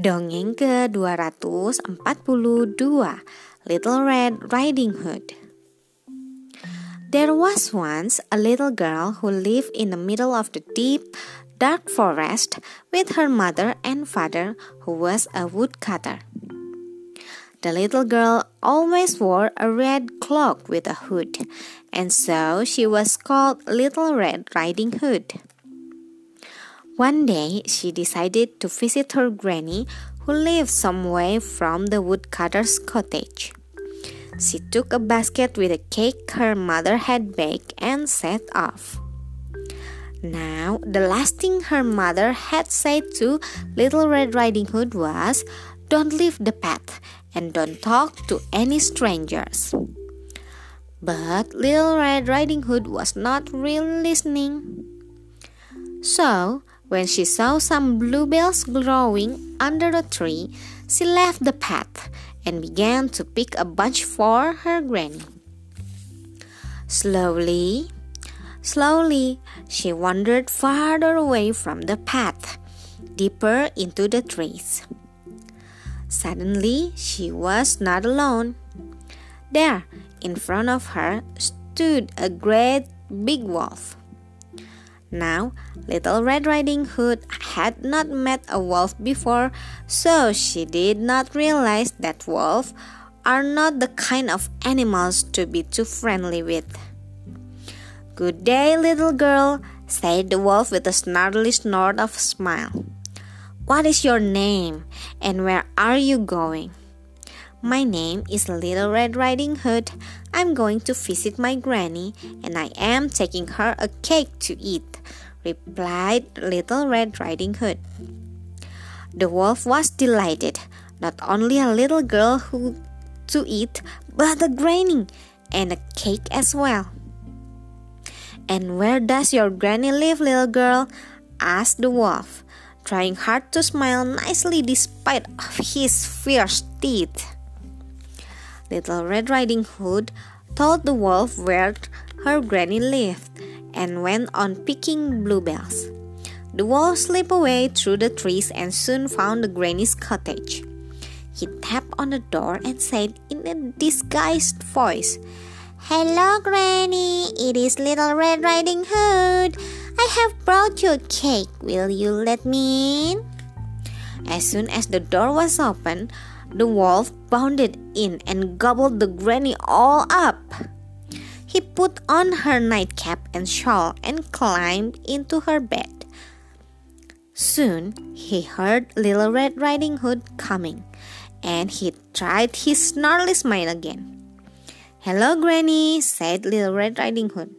Dongeng ke-242 Little Red Riding Hood There was once a little girl who lived in the middle of the deep, dark forest with her mother and father, who was a woodcutter. The little girl always wore a red cloak with a hood, and so she was called Little Red Riding Hood. One day, she decided to visit her granny, who lived some way from the woodcutter's cottage. She took a basket with a cake her mother had baked and set off. Now, the last thing her mother had said to Little Red Riding Hood was, Don't leave the path and don't talk to any strangers. But Little Red Riding Hood was not really listening. So, when she saw some bluebells growing under a tree, she left the path and began to pick a bunch for her granny. Slowly, slowly, she wandered farther away from the path, deeper into the trees. Suddenly, she was not alone. There, in front of her, stood a great big wolf. Now, Little Red Riding Hood had not met a wolf before, so she did not realize that wolves are not the kind of animals to be too friendly with. Good day, little girl, said the wolf with a snarly snort of a smile. What is your name, and where are you going? My name is Little Red Riding Hood. I'm going to visit my granny, and I am taking her a cake to eat, replied Little Red Riding Hood. The wolf was delighted, not only a little girl who to eat, but a granny and a cake as well. And where does your granny live, little girl? asked the wolf, trying hard to smile nicely despite of his fierce teeth. Little Red Riding Hood told the wolf where her granny lived and went on picking bluebells. The wolf slipped away through the trees and soon found the granny's cottage. He tapped on the door and said in a disguised voice, Hello, Granny. It is Little Red Riding Hood. I have brought you a cake. Will you let me in? As soon as the door was open, the wolf bounded in and gobbled the granny all up. He put on her nightcap and shawl and climbed into her bed. Soon he heard Little Red Riding Hood coming, and he tried his snarly smile again. Hello, Granny, said Little Red Riding Hood.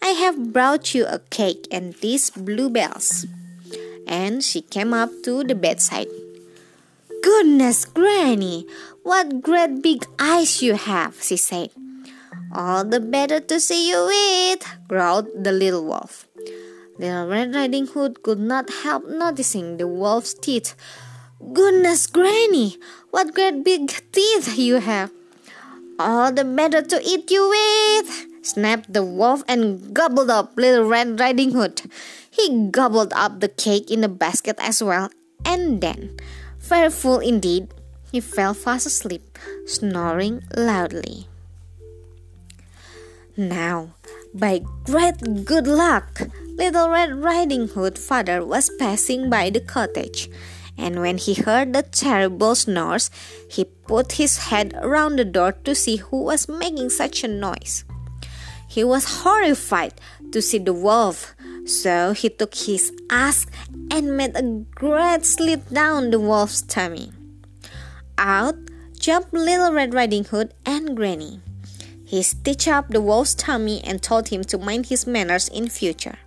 I have brought you a cake and these bluebells. And she came up to the bedside. Goodness, Granny, what great big eyes you have, she said. All the better to see you eat, growled the little wolf. Little Red Riding Hood could not help noticing the wolf's teeth. Goodness, Granny, what great big teeth you have! All the better to eat you with, snapped the wolf and gobbled up Little Red Riding Hood. He gobbled up the cake in the basket as well, and then very full indeed, he fell fast asleep, snoring loudly. Now, by great good luck, Little Red Riding Hood father was passing by the cottage, and when he heard the terrible snores, he put his head around the door to see who was making such a noise. He was horrified to see the wolf, so he took his axe and made a great slit down the wolf's tummy. Out jumped Little Red Riding Hood and Granny. He stitched up the wolf's tummy and told him to mind his manners in future.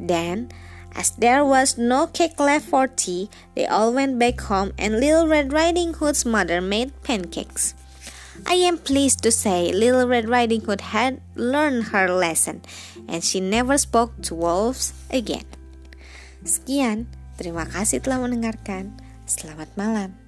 Then, as there was no cake left for tea, they all went back home and Little Red Riding Hood's mother made pancakes. I am pleased to say Little Red Riding Hood had learned her lesson and she never spoke to wolves again. Sekian, terima kasih telah mendengarkan. Selamat malam.